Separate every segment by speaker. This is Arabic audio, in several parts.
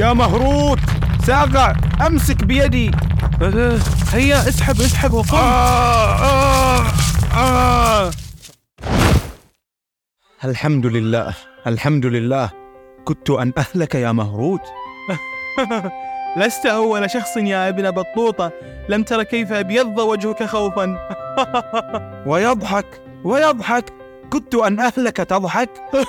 Speaker 1: يا مهروت ساقع أمسك بيدي.
Speaker 2: هيا اسحب اسحب وقم
Speaker 1: آه آه آه. الحمد لله الحمد لله. كدت أن أهلك يا مهروت.
Speaker 2: لست أول شخص يا ابن بطوطة. لم تر كيف أبيض وجهك خوفا.
Speaker 1: ويضحك ويضحك. كدت أن أهلك تضحك.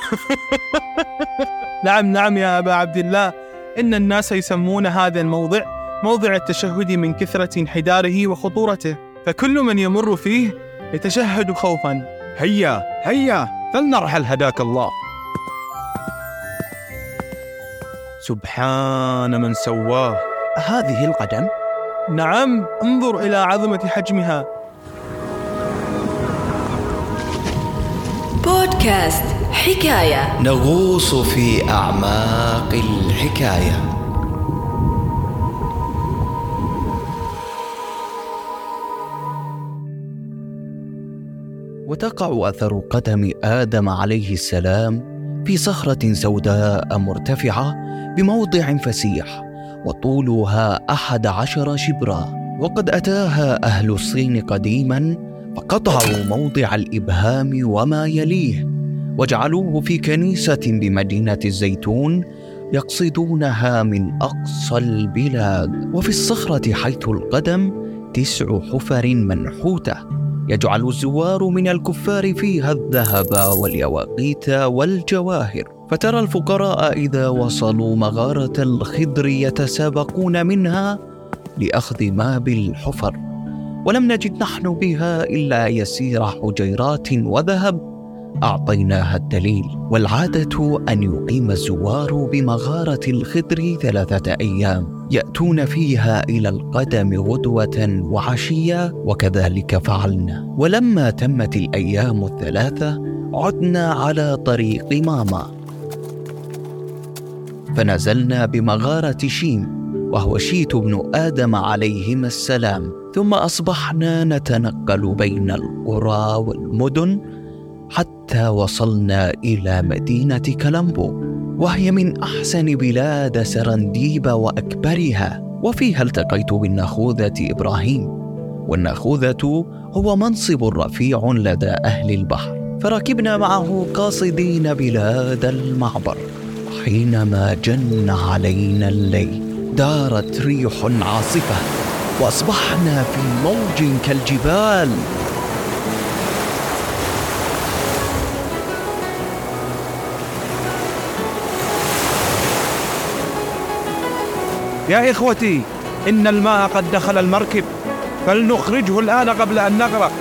Speaker 2: نعم نعم يا أبا عبد الله. إن الناس يسمون هذا الموضع موضع التشهد من كثرة انحداره وخطورته فكل من يمر فيه يتشهد خوفا.
Speaker 1: هيا هيا فلنرحل هداك الله. سبحان من سواه. هذه القدم؟
Speaker 2: نعم انظر إلى عظمة حجمها.
Speaker 3: بودكاست. حكاية.
Speaker 4: نغوص في أعماق الحكاية. وتقع أثر قدم آدم عليه السلام في صخرة سوداء مرتفعة بموضع فسيح وطولها أحد عشر شبرا. وقد أتاها أهل الصين قديما فقطعوا موضع الإبهام وما يليه. وجعلوه في كنيسة بمدينة الزيتون يقصدونها من أقصى البلاد. وفي الصخرة حيث القدم تسع حفر منحوتة يجعل الزوار من الكفار فيها الذهب واليواقيت والجواهر. فترى الفقراء إذا وصلوا مغارة الخضر يتسابقون منها لأخذ ما بالحفر. ولم نجد نحن بها إلا يسير حجيرات وذهب. أعطيناها الدليل والعادة أن يقيم الزوار بمغارة الخضر ثلاثة أيام يأتون فيها إلى القدم غدوة وعشية وكذلك فعلنا. ولما تمت الأيام الثلاثة عدنا على طريق ماما. فنزلنا بمغارة شيم وهو شيت بن آدم عليهما السلام. ثم أصبحنا نتنقل بين القرى والمدن حتى وصلنا إلى مدينة كلامبو وهي من أحسن بلاد سرنديب وأكبرها وفيها التقيت بالناخوذه إبراهيم. والناخوذه هو منصب رفيع لدى أهل البحر. فركبنا معه قاصدين بلاد المعبر. حينما جن علينا الليل دارت ريح عاصفة وأصبحنا في موج كالجبال.
Speaker 1: يا إخوتي إن الماء قد دخل المركب فلنخرجه الآن قبل أن نغرق.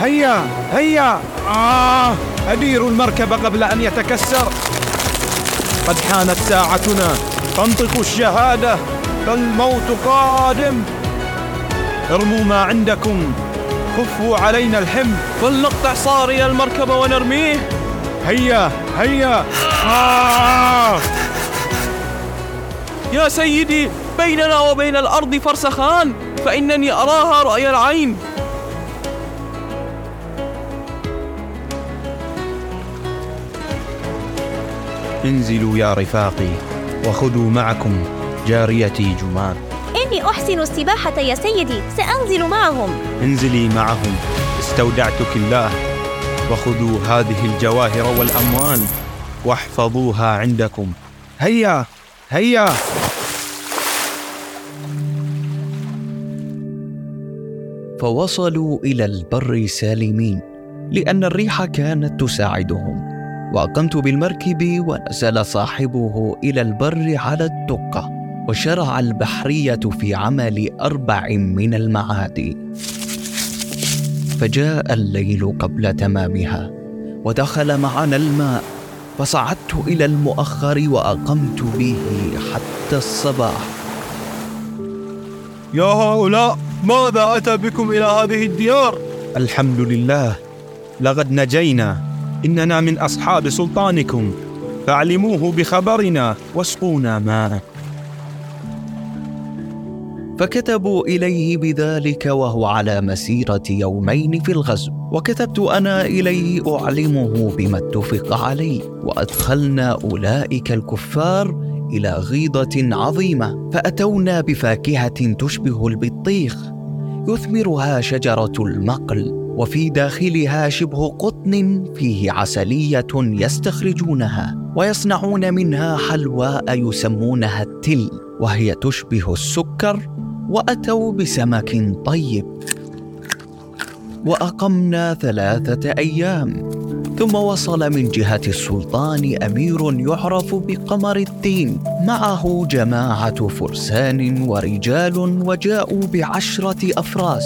Speaker 1: هيا هيا. آه أدير المركب قبل أن يتكسر. قد حانت ساعتنا تنطق الشهادة فالموت قادم. ارموا ما عندكم خفوا علينا الحمل.
Speaker 2: فلنقطع صاري المركب ونرميه.
Speaker 1: هيا هيا. آه.
Speaker 2: يا سيدي بيننا وبين الأرض فرسخان فإنني أراها رأي العين.
Speaker 1: انزلوا يا رفاقي وخذوا معكم جاريتي جمان
Speaker 5: إني أحسن السباحة يا سيدي سأنزل معهم.
Speaker 1: انزلي معهم استودعتك الله. وخذوا هذه الجواهر والأموال واحفظوها عندكم. هيا هيا!
Speaker 4: فوصلوا إلى البر سالمين لأن الريح كانت تساعدهم. وأقمت بالمركب ونزل صاحبه إلى البر على الدقة وشرع البحرية في عمل أربع من المعادي فجاء الليل قبل تمامها ودخل معنا الماء. فصعدت إلى المؤخر وأقمت به حتى الصباح.
Speaker 2: يا هؤلاء! ماذا أتى بكم إلى هذه الديار؟
Speaker 1: الحمد لله. لقد نجينا. إننا من أصحاب سلطانكم. فاعلموه بخبرنا واسقونا ماء
Speaker 4: فكتبوا إليه بذلك وهو على مسيرة يومين في الغزو. وكتبت أنا إليه أعلمه بما اتفق عليه. وأدخلنا أولئك الكفار إلى غيضة عظيمة فأتونا بفاكهة تشبه البطيخ. يثمرها شجرة المقل وفي داخلها شبه قطن فيه عسلية يستخرجونها ويصنعون منها حلواء يسمونها التل وهي تشبه السكر وأتوا بسمك طيب. وأقمنا ثلاثة أيام. ثم وصل من جهة السلطان أمير يعرف بقمر الدين معه جماعة فرسان ورجال وجاءوا بعشرة أفراس.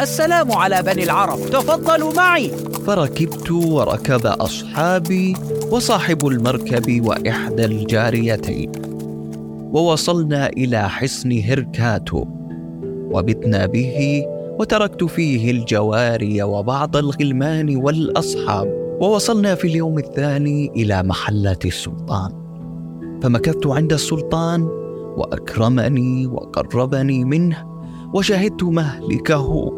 Speaker 6: السلام على بني العرب تفضلوا معي.
Speaker 4: فركبت وركب أصحابي وصاحب المركب وإحدى الجاريتين. ووصلنا إلى حصن هركاتو. وبتنا به وتركت فيه الجواري وبعض الغلمان والأصحاب. ووصلنا في اليوم الثاني إلى محله السلطان. فمكثت عند السلطان وأكرمني وقربني منه وشهدت مهلكه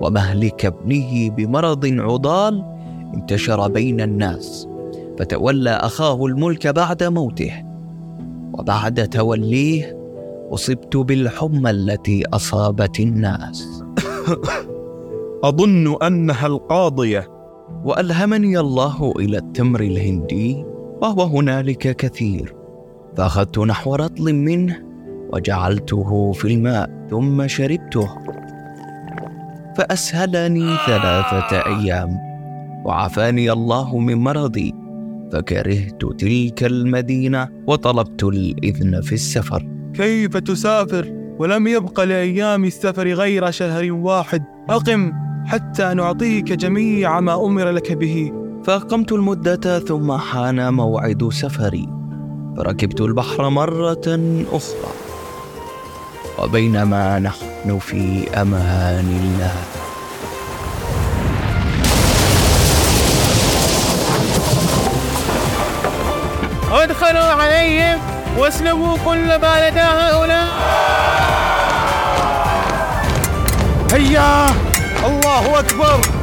Speaker 4: ومهلك ابنه بمرض عضال انتشر بين الناس فتولى أخاه الملك بعد موته. وبعد توليه أصبت بالحمى التي أصابت الناس.
Speaker 1: أظن أنها القاضية.
Speaker 4: وألهمني الله إلى التمر الهندي وهو هنالك كثير. فأخذت نحو رطل منه وجعلته في الماء ثم شربته. فأسهلني ثلاثة أيام وعافاني الله من مرضي. فكرهت تلك المدينة وطلبت الإذن في السفر.
Speaker 2: كيف تسافر؟ ولم يبق لأيام السفر غير شهر واحد. أقم. حتى نعطيك جميع ما أمر لك به.
Speaker 4: فأقمت المدة ثم حان موعد سفري. فركبت البحر مرة أخرى. وبينما نحن في أمان الله.
Speaker 2: أدخلوا عليهم واسلبوا كل ما لدى هؤلاء.
Speaker 1: هيا! الله أكبر.